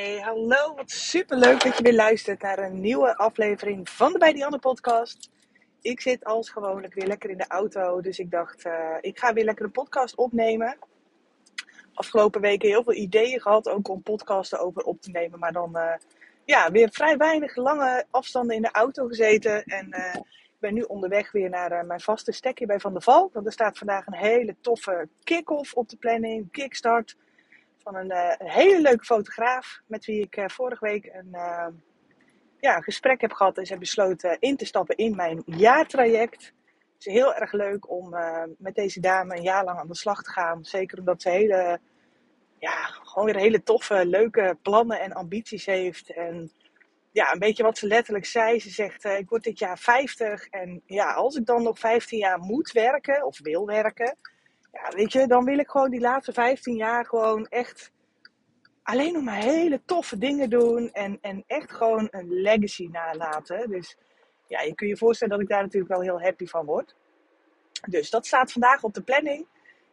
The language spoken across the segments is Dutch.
Hey, hallo. Wat super leuk dat je weer luistert naar een nieuwe aflevering van de Bij die Andere podcast. Ik zit als gewoonlijk weer lekker in de auto, dus ik dacht, uh, ik ga weer lekker een podcast opnemen. Afgelopen weken heel veel ideeën gehad, ook om podcasten over op te nemen, maar dan uh, ja, weer vrij weinig lange afstanden in de auto gezeten. En uh, ik ben nu onderweg weer naar mijn vaste stekje bij Van der Valk, want er staat vandaag een hele toffe kick-off op de planning, kickstart van een, uh, een, hele leuke fotograaf met wie ik uh, vorige week een, uh, ja, gesprek heb gehad en ze heeft besloten in te stappen in mijn jaartraject. Het is heel erg leuk om met deze dame een jaar lang aan de slag te gaan. Zeker omdat ze hele, ja, gewoon weer hele toffe, leuke plannen en ambities heeft. En ja, een beetje wat ze letterlijk zei. Ze zegt, ik word dit jaar 50 en ja, als ik dan nog 15 jaar moet werken of wil werken ja, weet je, dan wil ik gewoon die laatste 15 jaar gewoon echt alleen nog maar hele toffe dingen doen. En, en echt gewoon een legacy nalaten. Dus ja, je kunt je voorstellen dat ik daar natuurlijk wel heel happy van word. Dus dat staat vandaag op de planning.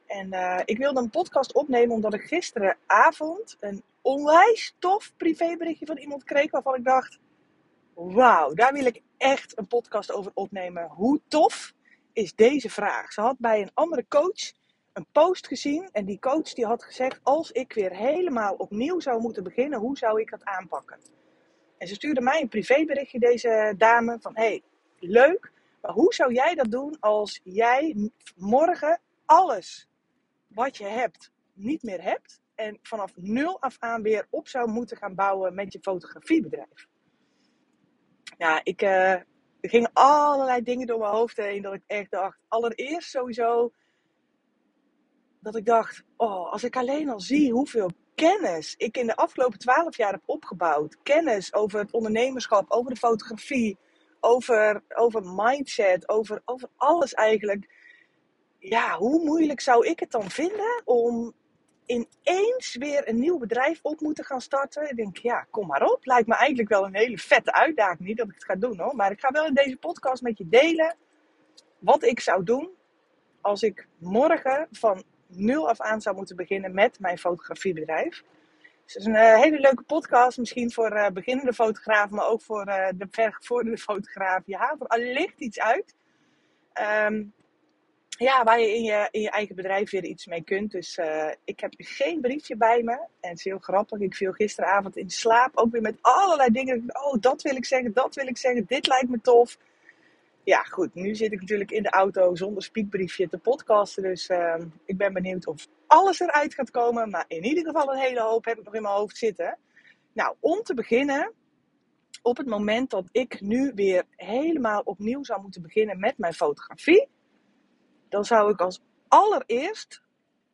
En uh, ik wilde een podcast opnemen omdat ik gisteravond een onwijs tof privéberichtje van iemand kreeg waarvan ik dacht: Wauw, daar wil ik echt een podcast over opnemen. Hoe tof is deze vraag? Ze had bij een andere coach een post gezien en die coach die had gezegd: als ik weer helemaal opnieuw zou moeten beginnen, hoe zou ik dat aanpakken? En ze stuurde mij een privéberichtje, deze dame, van hey, leuk, maar hoe zou jij dat doen als jij morgen alles wat je hebt niet meer hebt en vanaf nul af aan weer op zou moeten gaan bouwen met je fotografiebedrijf? Ja, ik, uh, er gingen allerlei dingen door mijn hoofd heen dat ik echt dacht, allereerst sowieso dat ik dacht, oh, als ik alleen al zie hoeveel kennis ik in de afgelopen twaalf jaar heb opgebouwd. Kennis over het ondernemerschap, over de fotografie, over, over mindset, over, over alles eigenlijk. Ja, hoe moeilijk zou ik het dan vinden om ineens weer een nieuw bedrijf op moeten gaan starten? Ik denk, ja, kom maar op. Lijkt me eigenlijk wel een hele vette uitdaging. Niet dat ik het ga doen hoor, maar ik ga wel in deze podcast met je delen wat ik zou doen als ik morgen van nul af aan zou moeten beginnen met mijn fotografiebedrijf. Dus het is een uh, hele leuke podcast, misschien voor uh, beginnende fotografen, maar ook voor uh, de vergevorderde fotograaf. Je haalt er allicht iets uit. Um, ja, waar je in, je in je eigen bedrijf weer iets mee kunt. Dus ik heb geen briefje bij me. En het is heel grappig. Ik viel gisteravond in slaap ook weer met allerlei dingen. Oh, dat wil ik zeggen, dat wil ik zeggen. Dit lijkt me tof ja, goed. Nu zit ik natuurlijk in de auto zonder spiekbriefje te podcasten. Dus uh, ik ben benieuwd of alles eruit gaat komen. Maar in ieder geval een hele hoop heb ik nog in mijn hoofd zitten. Nou, om te beginnen. Op het moment dat ik nu weer helemaal opnieuw zou moeten beginnen met mijn fotografie. Dan zou ik als allereerst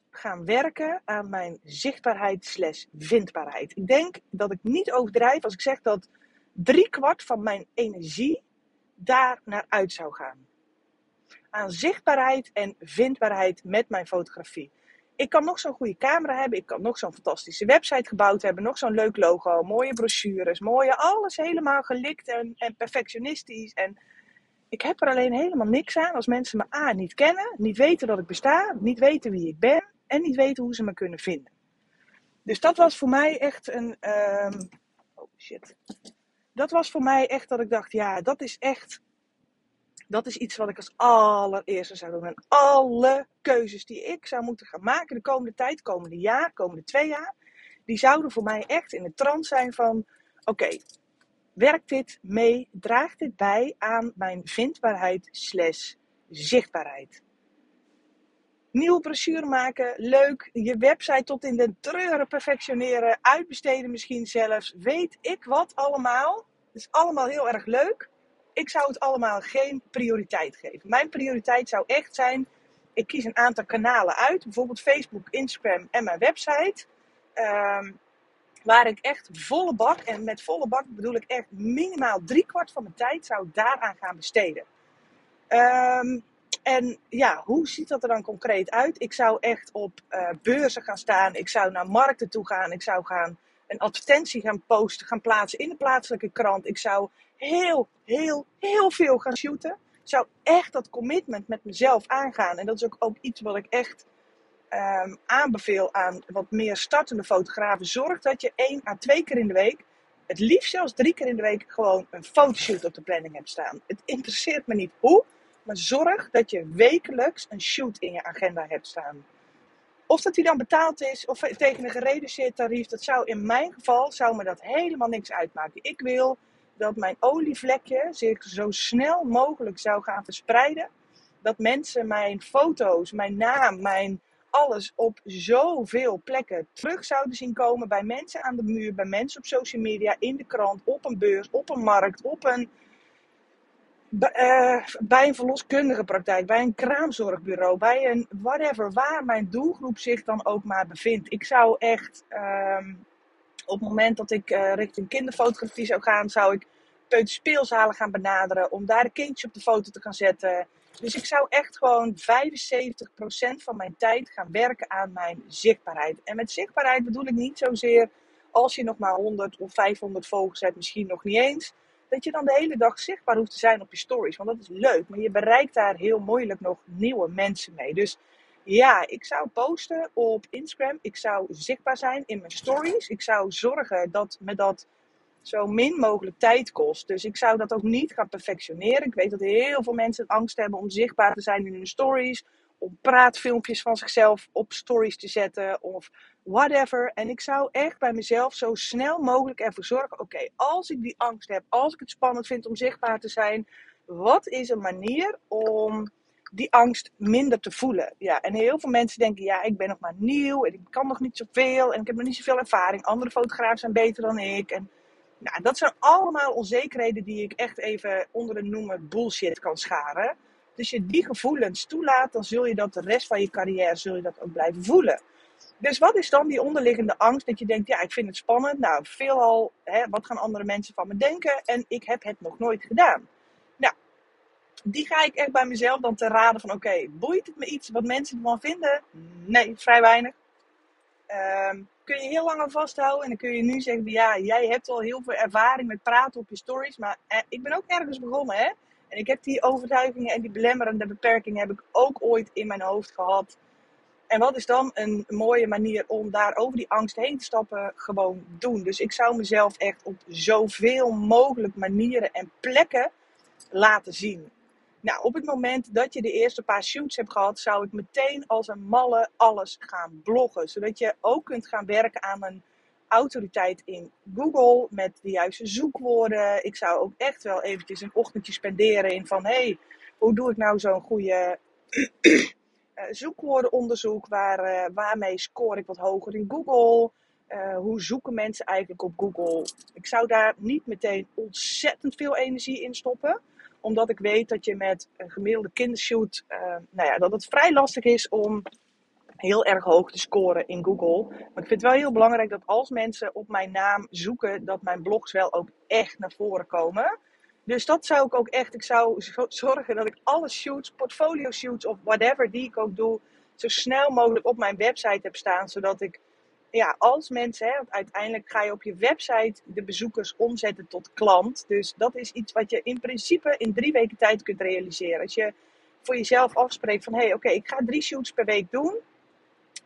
gaan werken aan mijn zichtbaarheid slash vindbaarheid. Ik denk dat ik niet overdrijf als ik zeg dat drie kwart van mijn energie daar naar uit zou gaan. Aan zichtbaarheid en vindbaarheid met mijn fotografie. Ik kan nog zo'n goede camera hebben, ik kan nog zo'n fantastische website gebouwd hebben, nog zo'n leuk logo, mooie brochures, mooie, alles helemaal gelikt en, en perfectionistisch. En ik heb er alleen helemaal niks aan als mensen me A niet kennen, niet weten dat ik besta, niet weten wie ik ben en niet weten hoe ze me kunnen vinden. Dus dat was voor mij echt een. Um, oh shit dat was voor mij echt dat ik dacht, ja, dat is echt, dat is iets wat ik als allereerste zou doen. En alle keuzes die ik zou moeten gaan maken de komende tijd, komende jaar, komende twee jaar, die zouden voor mij echt in de trant zijn van, oké, werkt dit mee, draagt dit bij aan mijn vindbaarheid slash zichtbaarheid? Nieuwe brochure maken, leuk. Je website tot in de treuren perfectioneren, uitbesteden misschien zelfs. Weet ik wat allemaal. Het is allemaal heel erg leuk. Ik zou het allemaal geen prioriteit geven. Mijn prioriteit zou echt zijn, ik kies een aantal kanalen uit. Bijvoorbeeld Facebook, Instagram en mijn website. Um, waar ik echt volle bak, en met volle bak bedoel ik echt minimaal drie kwart van mijn tijd zou daaraan gaan besteden. Um, en ja, hoe ziet dat er dan concreet uit? Ik zou echt op uh, beurzen gaan staan. Ik zou naar markten toe gaan. Ik zou gaan een advertentie gaan posten, gaan plaatsen in de plaatselijke krant. Ik zou heel, heel, heel veel gaan shooten. Ik zou echt dat commitment met mezelf aangaan. En dat is ook, ook iets wat ik echt um, aanbeveel aan wat meer startende fotografen, zorg dat je één à twee keer in de week, het liefst zelfs drie keer in de week, gewoon een fotoshoot op de planning hebt staan. Het interesseert me niet hoe, maar zorg dat je wekelijks een shoot in je agenda hebt staan. Of dat die dan betaald is of tegen een gereduceerd tarief, dat zou in mijn geval zou me dat helemaal niks uitmaken. Ik wil dat mijn olievlekje zich zo snel mogelijk zou gaan verspreiden. Dat mensen mijn foto's, mijn naam, mijn alles op zoveel plekken terug zouden zien komen. Bij mensen aan de muur, bij mensen op social media, in de krant, op een beurs, op een markt, op een, bij een verloskundige praktijk, bij een kraamzorgbureau, bij een whatever, waar mijn doelgroep zich dan ook maar bevindt. Ik zou echt, um, op het moment dat ik uh, richting kinderfotografie zou gaan, zou ik speelzalen gaan benaderen om daar een kindje op de foto te gaan zetten. Dus ik zou echt gewoon 75% van mijn tijd gaan werken aan mijn zichtbaarheid. En met zichtbaarheid bedoel ik niet zozeer als je nog maar 100 of 500 volgers hebt, misschien nog niet eens. Dat je dan de hele dag zichtbaar hoeft te zijn op je stories. Want dat is leuk. Maar je bereikt daar heel moeilijk nog nieuwe mensen mee. Dus ja, ik zou posten op Instagram. Ik zou zichtbaar zijn in mijn stories. Ik zou zorgen dat me dat zo min mogelijk tijd kost. Dus ik zou dat ook niet gaan perfectioneren. Ik weet dat heel veel mensen angst hebben om zichtbaar te zijn in hun stories. Om praatfilmpjes van zichzelf op stories te zetten of whatever. En ik zou echt bij mezelf zo snel mogelijk ervoor zorgen. Oké, als ik die angst heb, als ik het spannend vind om zichtbaar te zijn. Wat is een manier om die angst minder te voelen. Ja, en heel veel mensen denken, ja, ik ben nog maar nieuw en ik kan nog niet zoveel en ik heb nog niet zoveel ervaring. Andere fotografen zijn beter dan ik. En nou, dat zijn allemaal onzekerheden die ik echt even onder de noemer bullshit kan scharen. Dus je die gevoelens toelaat, dan zul je dat de rest van je carrière zul je dat ook blijven voelen. Dus wat is dan die onderliggende angst dat je denkt, ja, ik vind het spannend. Nou, veelal, hè, wat gaan andere mensen van me denken? En ik heb het nog nooit gedaan. Nou, die ga ik echt bij mezelf dan te raden van, oké, boeit het me iets wat mensen ervan vinden? Nee, vrij weinig. Um, kun je heel lang aan vasthouden. En dan kun je nu zeggen, ja, jij hebt al heel veel ervaring met praten op je stories. Maar eh, ik ben ook ergens begonnen, hè. En ik heb die overtuigingen en die belemmerende beperkingen heb ik ook ooit in mijn hoofd gehad. En wat is dan een mooie manier om daar over die angst heen te stappen? Gewoon doen. Dus ik zou mezelf echt op zoveel mogelijk manieren en plekken laten zien. Nou, op het moment dat je de eerste paar shoots hebt gehad, zou ik meteen als een malle alles gaan bloggen. Zodat je ook kunt gaan werken aan een autoriteit in Google met de juiste zoekwoorden. Ik zou ook echt wel eventjes een ochtendje spenderen in van, hey, hoe doe ik nou zo'n goede zoekwoordenonderzoek? Waar, uh, waarmee score ik wat hoger in Google? Uh, hoe zoeken mensen eigenlijk op Google? Ik zou daar niet meteen ontzettend veel energie in stoppen omdat ik weet dat je met een gemiddelde kindershoot, nou ja, dat het vrij lastig is om heel erg hoog te scoren in Google. Maar ik vind het wel heel belangrijk dat als mensen op mijn naam zoeken, dat mijn blogs wel ook echt naar voren komen. Dus dat zou ik ook echt, ik zou zorgen dat ik alle shoots, portfolio shoots of whatever die ik ook doe, zo snel mogelijk op mijn website heb staan, zodat ik ja, als mensen, hè, want uiteindelijk ga je op je website de bezoekers omzetten tot klant. Dus dat is iets wat je in principe in drie weken tijd kunt realiseren. Als je voor jezelf afspreekt van, hé, hey, oké, ik ga drie shoots per week doen.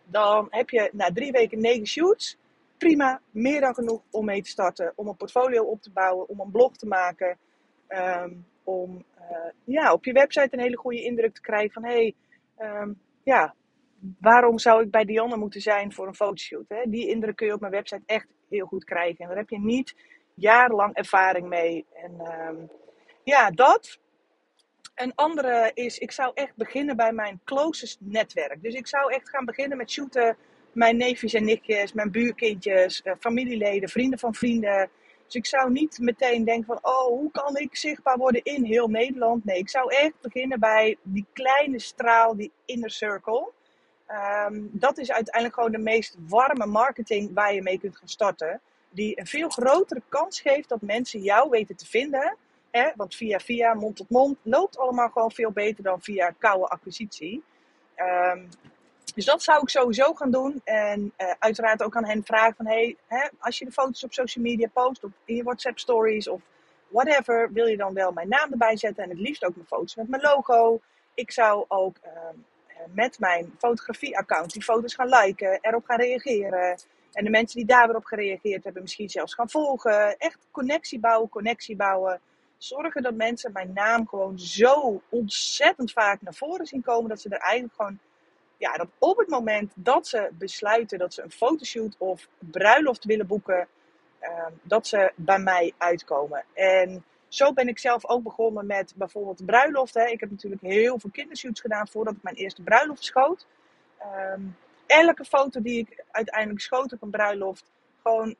Dan heb je na drie weken negen shoots. Prima, meer dan genoeg om mee te starten. Om een portfolio op te bouwen, om een blog te maken. Ehm, om uh, ja, op je website een hele goede indruk te krijgen van, hé, hey, um, ja, waarom zou ik bij Dionne moeten zijn voor een fotoshoot? Hè? Die indruk kun je op mijn website echt heel goed krijgen. En daar heb je niet jarenlang ervaring mee. En ehm, ja, dat. Een andere is, ik zou echt beginnen bij mijn closest netwerk. Dus ik zou echt gaan beginnen met shooten mijn neefjes en nichtjes, mijn buurkindjes, eh, familieleden, vrienden van vrienden. Dus ik zou niet meteen denken van, oh, hoe kan ik zichtbaar worden in heel Nederland? Nee, ik zou echt beginnen bij die kleine straal, die inner circle. Um, dat is uiteindelijk gewoon de meest warme marketing waar je mee kunt gaan starten. Die een veel grotere kans geeft dat mensen jou weten te vinden. Hè? Want via via, mond tot mond, loopt allemaal gewoon veel beter dan via koude acquisitie. Um, dus dat zou ik sowieso gaan doen. En uh, uiteraard ook aan hen vragen van... Hey, hè, als je de foto's op social media post, of in je WhatsApp stories of whatever... wil je dan wel mijn naam erbij zetten en het liefst ook mijn foto's met mijn logo. Ik zou ook... Um, met mijn fotografie-account die foto's gaan liken, erop gaan reageren. En de mensen die daar weer op gereageerd hebben, misschien zelfs gaan volgen. Echt connectie bouwen, connectie bouwen. Zorgen dat mensen mijn naam gewoon zo ontzettend vaak naar voren zien komen. Dat ze er eigenlijk gewoon, ja, dat op het moment dat ze besluiten dat ze een fotoshoot of bruiloft willen boeken, ehm, dat ze bij mij uitkomen. En zo ben ik zelf ook begonnen met bijvoorbeeld bruiloft. Hè. Ik heb natuurlijk heel veel kindershoots gedaan voordat ik mijn eerste bruiloft schoot. Ehm, elke foto die ik uiteindelijk schoot op een bruiloft, gewoon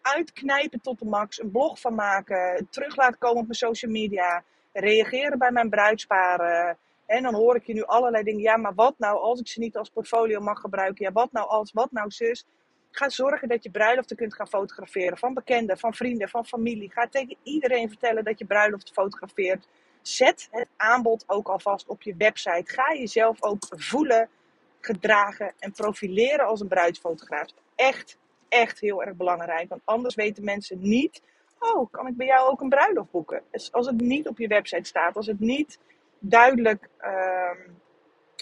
uitknijpen tot de max, een blog van maken, terug laten komen op mijn social media, reageren bij mijn bruidsparen. En dan hoor ik je nu allerlei dingen. Ja, maar wat nou als ik ze niet als portfolio mag gebruiken? Ja, wat nou als, wat nou zus? Ga zorgen dat je bruiloften kunt gaan fotograferen. Van bekenden, van vrienden, van familie. Ga tegen iedereen vertellen dat je bruiloft fotografeert. Zet het aanbod ook alvast op je website. Ga jezelf ook voelen, gedragen en profileren als een bruidsfotograaf. Echt, echt heel erg belangrijk. Want anders weten mensen niet. Oh, kan ik bij jou ook een bruiloft boeken? Dus als het niet op je website staat, als het niet duidelijk, uh,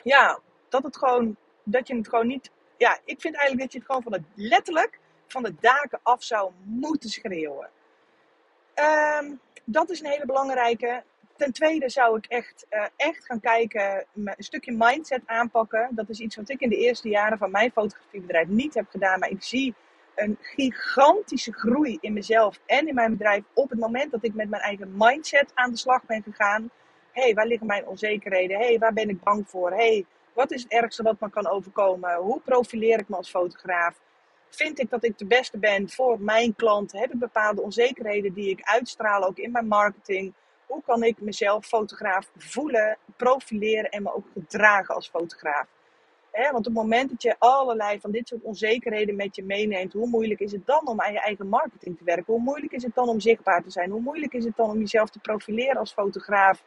ja, dat het gewoon, dat je het gewoon niet ja, ik vind eigenlijk dat je het gewoon van het, letterlijk van de daken af zou moeten schreeuwen. Ehm, dat is een hele belangrijke. Ten tweede zou ik echt, uh, echt gaan kijken, een stukje mindset aanpakken. Dat is iets wat ik in de eerste jaren van mijn fotografiebedrijf niet heb gedaan. Maar ik zie een gigantische groei in mezelf en in mijn bedrijf op het moment dat ik met mijn eigen mindset aan de slag ben gegaan. Hé, hey, waar liggen mijn onzekerheden? Hey, waar ben ik bang voor? hey, wat is het ergste wat me kan overkomen? Hoe profileer ik me als fotograaf? Vind ik dat ik de beste ben voor mijn klanten? Heb ik bepaalde onzekerheden die ik uitstraal ook in mijn marketing? Hoe kan ik mezelf fotograaf voelen, profileren en me ook gedragen als fotograaf? want op het moment dat je allerlei van dit soort onzekerheden met je meeneemt, hoe moeilijk is het dan om aan je eigen marketing te werken? Hoe moeilijk is het dan om zichtbaar te zijn? Hoe moeilijk is het dan om jezelf te profileren als fotograaf?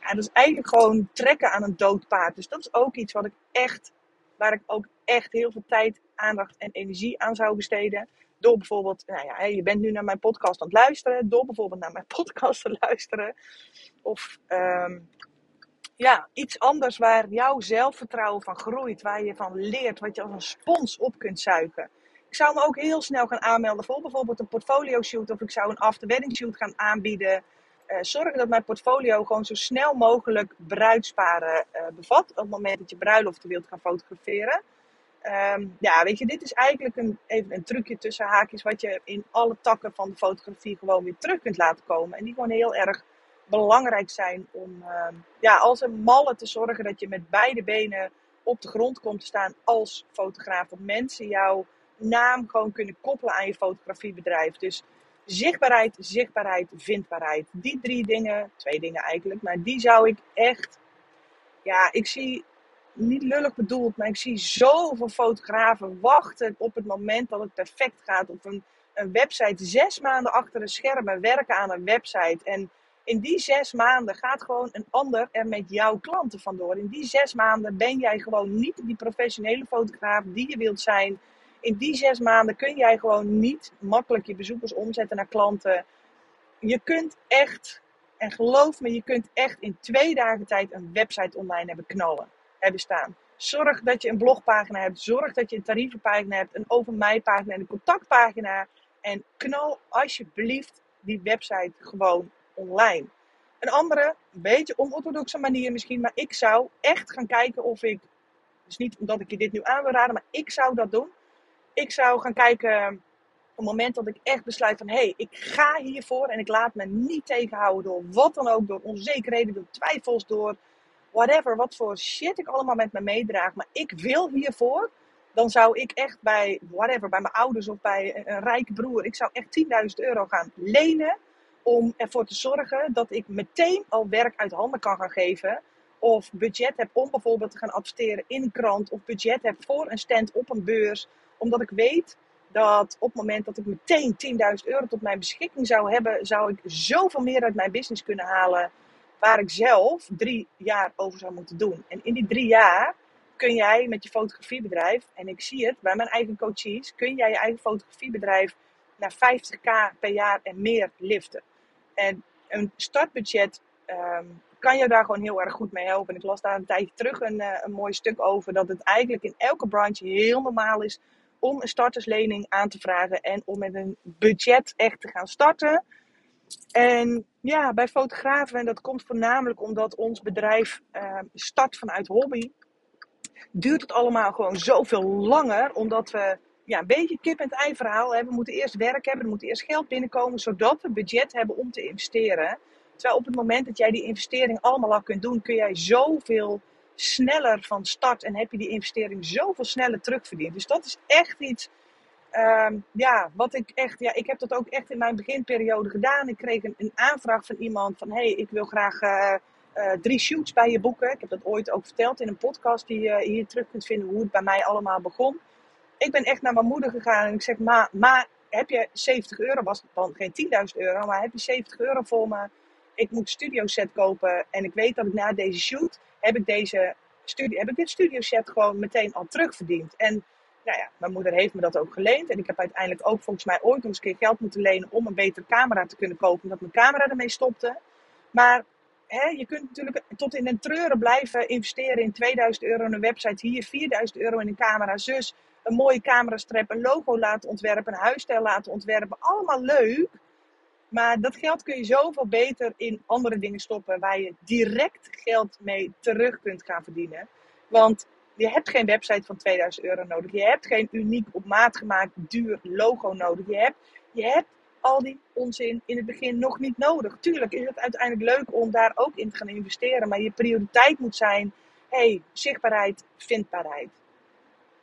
Ja, dat is eigenlijk gewoon trekken aan een dood paard. Dus dat is ook iets wat ik echt, waar ik ook echt heel veel tijd, aandacht en energie aan zou besteden. Door bijvoorbeeld, nou ja, je bent nu naar mijn podcast aan het luisteren. Door bijvoorbeeld naar mijn podcast te luisteren. Of um, ja, iets anders waar jouw zelfvertrouwen van groeit. Waar je van leert, wat je als een spons op kunt zuigen. Ik zou me ook heel snel gaan aanmelden voor bijvoorbeeld een portfolio shoot. Of ik zou een after wedding shoot gaan aanbieden. Uh, zorgen dat mijn portfolio gewoon zo snel mogelijk bruidsparen uh, bevat. Op het moment dat je bruiloften wilt gaan fotograferen. Um, ja, weet je, dit is eigenlijk een, even een trucje tussen haakjes. Wat je in alle takken van de fotografie gewoon weer terug kunt laten komen. En die gewoon heel erg belangrijk zijn om uh, ja, als een malle te zorgen dat je met beide benen op de grond komt te staan als fotograaf. Dat mensen jouw naam gewoon kunnen koppelen aan je fotografiebedrijf. Dus zichtbaarheid, zichtbaarheid, vindbaarheid. Die drie dingen, twee dingen eigenlijk, maar die zou ik echt, ja, ik zie, niet lullig bedoeld, maar ik zie zoveel fotografen wachten op het moment dat het perfect gaat op een, een website. Zes maanden achter de schermen werken aan een website. En in die zes maanden gaat gewoon een ander er met jouw klanten vandoor. In die zes maanden ben jij gewoon niet die professionele fotograaf die je wilt zijn in die zes maanden kun jij gewoon niet makkelijk je bezoekers omzetten naar klanten. Je kunt echt, en geloof me, je kunt echt in twee dagen tijd een website online hebben knallen, hebben staan. Zorg dat je een blogpagina hebt. Zorg dat je een tarievenpagina hebt. Een over mij pagina en een contactpagina. En knal alsjeblieft die website gewoon online. Een andere, een beetje onorthodoxe manier misschien. Maar ik zou echt gaan kijken of ik. Dus niet omdat ik je dit nu aan wil raden. Maar ik zou dat doen ik zou gaan kijken op het moment dat ik echt besluit van hé, hey, ik ga hiervoor en ik laat me niet tegenhouden door wat dan ook, door onzekerheden, door twijfels, door whatever, wat voor shit ik allemaal met me meedraag, maar ik wil hiervoor, dan zou ik echt bij whatever, bij mijn ouders of bij een, een rijke broer, ik zou echt 10.000 euro gaan lenen om ervoor te zorgen dat ik meteen al werk uit handen kan gaan geven. Of budget heb om bijvoorbeeld te gaan adverteren in een krant. Of budget heb voor een stand op een beurs omdat ik weet dat op het moment dat ik meteen 10.000 euro tot mijn beschikking zou hebben, zou ik zoveel meer uit mijn business kunnen halen. Waar ik zelf drie jaar over zou moeten doen. En in die drie jaar kun jij met je fotografiebedrijf, en ik zie het bij mijn eigen coaches, kun jij je eigen fotografiebedrijf naar 50k per jaar en meer liften. En een startbudget um, kan je daar gewoon heel erg goed mee helpen. En ik las daar een tijdje terug een, uh, een mooi stuk over dat het eigenlijk in elke branche heel normaal is om een starterslening aan te vragen en om met een budget echt te gaan starten. En ja, bij fotografen, en dat komt voornamelijk omdat ons bedrijf uh, start vanuit hobby, duurt het allemaal gewoon zoveel langer, omdat we ja, een beetje kip en ei verhaal hebben. We moeten eerst werk hebben, er moet eerst geld binnenkomen, zodat we budget hebben om te investeren. Terwijl op het moment dat jij die investering allemaal al kunt doen, kun jij zoveel sneller van start en heb je die investering zoveel sneller terugverdiend. Dus dat is echt iets, ehm, ja, wat ik echt, ja, ik heb dat ook echt in mijn beginperiode gedaan. Ik kreeg een, een aanvraag van iemand van, hey, ik wil graag uh, uh, drie shoots bij je boeken. Ik heb dat ooit ook verteld in een podcast die je hier terug kunt vinden, hoe het bij mij allemaal begon. Ik ben echt naar mijn moeder gegaan en ik zeg, ma, ma heb je 70 euro, was het dan geen 10.000 euro, maar heb je 70 euro voor me? Ik moet studio set kopen en ik weet dat ik na deze shoot heb ik, deze studio, heb ik dit studio set gewoon meteen al terugverdiend. En nou ja, mijn moeder heeft me dat ook geleend. En ik heb uiteindelijk ook volgens mij ooit nog eens een keer geld moeten lenen om een betere camera te kunnen kopen. Omdat mijn camera ermee stopte. Maar hè, je kunt natuurlijk tot in een treuren blijven investeren in 2000 euro in een website hier, 4000 euro in een camera, zus, een mooie camerastrap, een logo laten ontwerpen, een huisstijl laten ontwerpen. Allemaal leuk. Maar dat geld kun je zoveel beter in andere dingen stoppen waar je direct geld mee terug kunt gaan verdienen. Want je hebt geen website van 2000 euro nodig. Je hebt geen uniek op maat gemaakt duur logo nodig. Je hebt, je hebt al die onzin in het begin nog niet nodig. Tuurlijk is het uiteindelijk leuk om daar ook in te gaan investeren. Maar je prioriteit moet zijn, hey, zichtbaarheid, vindbaarheid.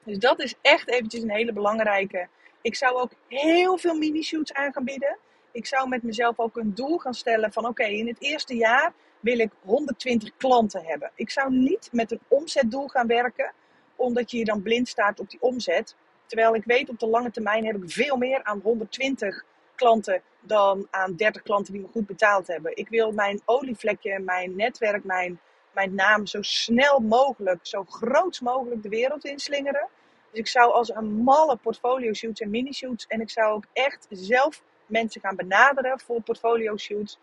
Dus dat is echt eventjes een hele belangrijke. Ik zou ook heel veel mini-shoots aan gaan bieden ik zou met mezelf ook een doel gaan stellen van oké, in het eerste jaar wil ik 120 klanten hebben. Ik zou niet met een omzetdoel gaan werken, omdat je je dan blind staat op die omzet. Terwijl ik weet op de lange termijn heb ik veel meer aan 120 klanten dan aan 30 klanten die me goed betaald hebben. Ik wil mijn olievlekje, mijn netwerk, mijn, mijn naam zo snel mogelijk, zo groot mogelijk de wereld inslingeren. Dus ik zou als een malle portfolio shoots en mini shoots en ik zou ook echt zelf mensen gaan benaderen voor portfolio shoots.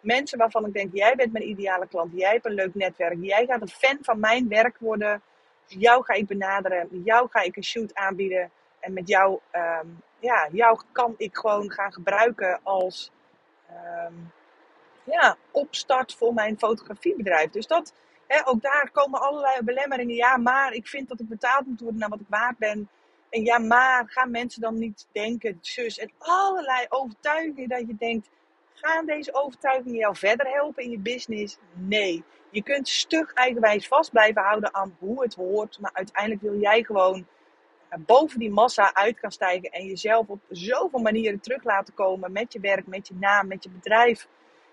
Mensen waarvan ik denk, jij bent mijn ideale klant, jij hebt een leuk netwerk, jij gaat een fan van mijn werk worden. jou ga ik benaderen, jou ga ik een shoot aanbieden. En met jou, ehm, ja, jou kan ik gewoon gaan gebruiken als um, ja, opstart voor mijn fotografiebedrijf. Dus dat, ook daar komen allerlei belemmeringen. Ja, maar ik vind dat ik betaald moet worden naar wat ik waard ben. En ja, maar gaan mensen dan niet denken, zus, en allerlei overtuigingen dat je denkt, gaan deze overtuigingen jou verder helpen in je business? Nee. Je kunt stug eigenwijs vast blijven houden aan hoe het hoort, maar uiteindelijk wil jij gewoon eh, boven die massa uit gaan stijgen en jezelf op zoveel manieren terug laten komen met je werk, met je naam, met je bedrijf.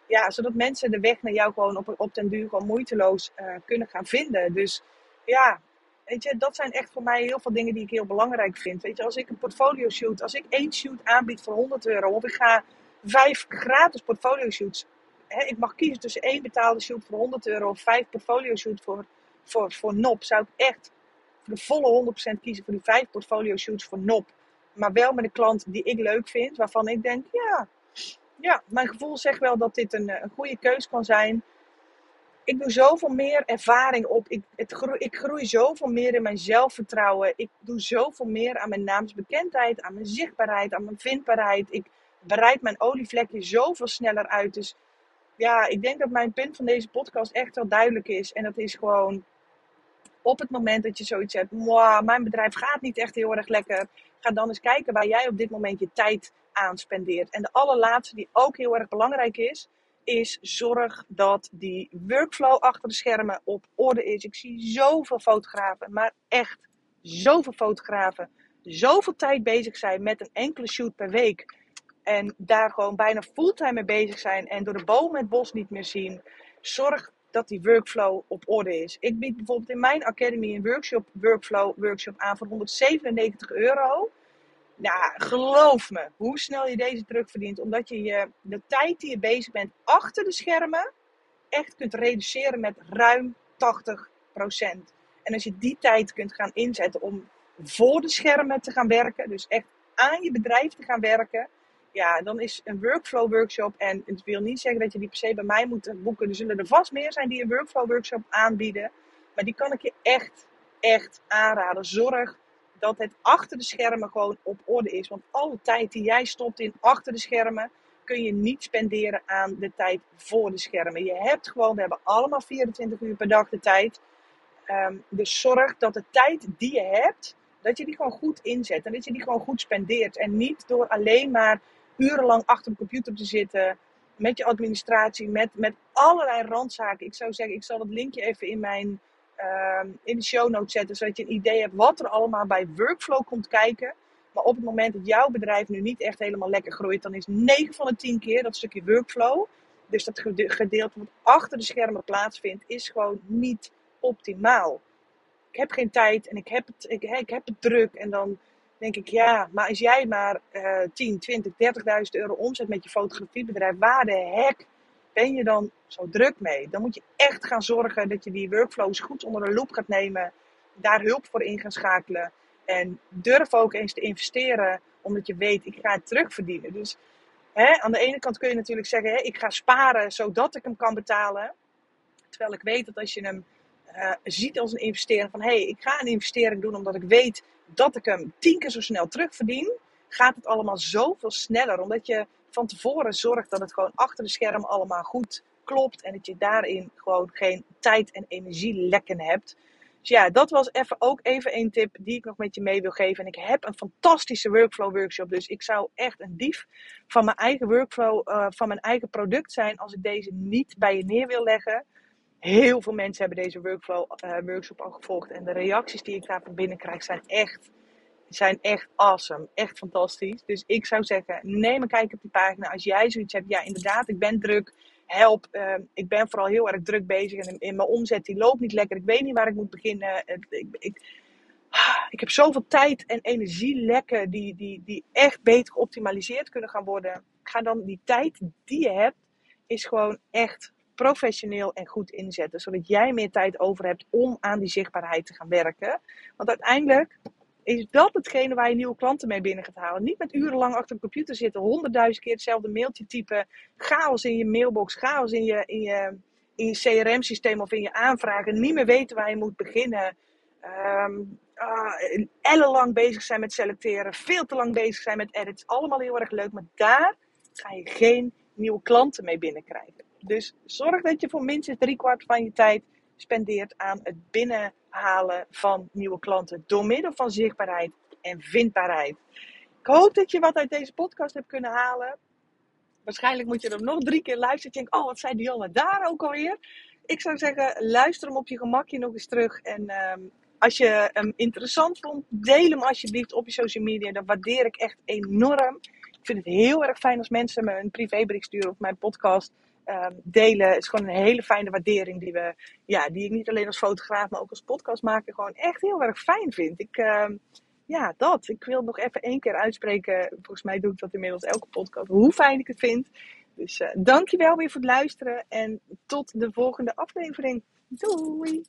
Ja, zodat mensen de weg naar jou gewoon op, op den duur gewoon moeiteloos uh, kunnen gaan vinden. Dus ja, Weet je, dat zijn echt voor mij heel veel dingen die ik heel belangrijk vind. Weet je, als ik een portfolio shoot, als ik één shoot aanbied voor 100 euro, of ik ga vijf gratis portfolio shoots. Hè, ik mag kiezen tussen één betaalde shoot voor 100 euro of vijf portfolio shoots voor, voor, voor NOP. Zou ik echt voor de volle 100% kiezen voor die vijf portfolio shoots voor NOP. Maar wel met een klant die ik leuk vind, waarvan ik denk, ja, ja mijn gevoel zegt wel dat dit een, een goede keus kan zijn ik doe zoveel meer ervaring op. Ik, het groei, ik groei zoveel meer in mijn zelfvertrouwen. Ik doe zoveel meer aan mijn naamsbekendheid, aan mijn zichtbaarheid, aan mijn vindbaarheid. Ik bereid mijn olievlekje zoveel sneller uit. Dus ja, ik denk dat mijn punt van deze podcast echt wel duidelijk is. En dat is gewoon op het moment dat je zoiets hebt, mijn bedrijf gaat niet echt heel erg lekker. Ga dan eens kijken waar jij op dit moment je tijd aan spendeert. En de allerlaatste die ook heel erg belangrijk is, is zorg dat die workflow achter de schermen op orde is. Ik zie zoveel fotografen, maar echt zoveel fotografen, zoveel tijd bezig zijn met een enkele shoot per week. En daar gewoon bijna fulltime mee bezig zijn en door de boom het bos niet meer zien. Zorg dat die workflow op orde is. Ik bied bijvoorbeeld in mijn academy een workshop, workflow workshop aan voor 197 euro. Nou, geloof me, hoe snel je deze terugverdient. Omdat je, je de tijd die je bezig bent achter de schermen echt kunt reduceren met ruim 80%. En als je die tijd kunt gaan inzetten om voor de schermen te gaan werken, dus echt aan je bedrijf te gaan werken, ja, dan is een workflow workshop. En het wil niet zeggen dat je die per se bij mij moet boeken. Er zullen er vast meer zijn die een workflow workshop aanbieden. Maar die kan ik je echt, echt aanraden. Zorg dat het achter de schermen gewoon op orde is. Want alle tijd die jij stopt in achter de schermen, kun je niet spenderen aan de tijd voor de schermen. Je hebt gewoon, we hebben allemaal 24 uur per dag de tijd. Um, dus zorg dat de tijd die je hebt, dat je die gewoon goed inzet. En dat je die gewoon goed spendeert. En niet door alleen maar urenlang achter de computer te zitten. Met je administratie, met, met allerlei randzaken. Ik zou zeggen, ik zal het linkje even in mijn uh, in de show notes zetten. Zodat je een idee hebt wat er allemaal bij workflow komt kijken. Maar op het moment dat jouw bedrijf nu niet echt helemaal lekker groeit, dan is 9 van de 10 keer dat stukje workflow. Dus dat gedeelte wat achter de schermen plaatsvindt, is gewoon niet optimaal. Ik heb geen tijd en ik heb het, ik, ik heb het druk. En dan denk ik, ja, maar als jij maar uh, 10, 20, 30.000 euro omzet met je fotografiebedrijf, waar de hek ben je dan zo druk mee? Dan moet je echt gaan zorgen dat je die workflows goed onder de loep gaat nemen, daar hulp voor in gaan schakelen. En durf ook eens te investeren, omdat je weet, ik ga het terugverdienen. Dus hè, aan de ene kant kun je natuurlijk zeggen, hè, ik ga sparen zodat ik hem kan betalen. Terwijl ik weet dat als je hem uh, ziet als een investering van hé, hey, ik ga een investering doen omdat ik weet dat ik hem tien keer zo snel terugverdien, gaat het allemaal zoveel sneller. Omdat je van tevoren zorgt dat het gewoon achter de scherm allemaal goed klopt en dat je daarin gewoon geen tijd en energie lekken hebt. Dus ja, dat was even ook even een tip die ik nog met je mee wil geven. En ik heb een fantastische workflow workshop. Dus ik zou echt een dief van mijn eigen workflow, uh, van mijn eigen product zijn als ik deze niet bij je neer wil leggen. Heel veel mensen hebben deze workflow uh, workshop al gevolgd. En de reacties die ik daarvan binnenkrijg zijn echt, zijn echt awesome. Echt fantastisch. Dus ik zou zeggen, neem een kijk op die pagina. Als jij zoiets hebt, ja inderdaad, ik ben druk. Help, uh, ik ben vooral heel erg druk bezig. En in, mijn omzet die loopt niet lekker. Ik weet niet waar ik moet beginnen. Ik, ik, ik heb zoveel tijd en energie lekken die, die, die echt beter geoptimaliseerd kunnen gaan worden. Ga dan die tijd die je hebt, is gewoon echt professioneel en goed inzetten. Zodat jij meer tijd over hebt om aan die zichtbaarheid te gaan werken. Want uiteindelijk is dat hetgene waar je nieuwe klanten mee binnen gaat halen. Niet met urenlang achter een computer zitten, honderdduizend keer hetzelfde mailtje typen, chaos in je mailbox, chaos in je, in je, in CRM-systeem of in je aanvragen, niet meer weten waar je moet beginnen. Um, uh, ellenlang bezig zijn met selecteren, veel te lang bezig zijn met edits. Allemaal heel erg leuk, maar daar ga je geen nieuwe klanten mee binnenkrijgen. Dus zorg dat je voor minstens drie kwart van je tijd spendeert aan het binnenhalen van nieuwe klanten. Door middel van zichtbaarheid en vindbaarheid. Ik hoop dat je wat uit deze podcast hebt kunnen halen. Waarschijnlijk moet je er nog drie keer luisteren. Je denkt, oh wat zei Dianne daar ook alweer? Ik zou zeggen, luister hem op je gemakje nog eens terug. En uh, als je hem interessant vond, deel hem alsjeblieft op je social media. Dat waardeer ik echt enorm. Ik vind het heel erg fijn als mensen me een privébericht sturen op mijn podcast um, delen. Is gewoon een hele fijne waardering die, we, ja, die ik niet alleen als fotograaf, maar ook als podcastmaker gewoon echt heel erg fijn vind. Ik, um, ja, dat. Ik wil nog even één keer uitspreken. Volgens mij doe ik dat inmiddels elke podcast. Hoe fijn ik het vind. Dus uh, dankjewel weer voor het luisteren. En tot de volgende aflevering. Doei!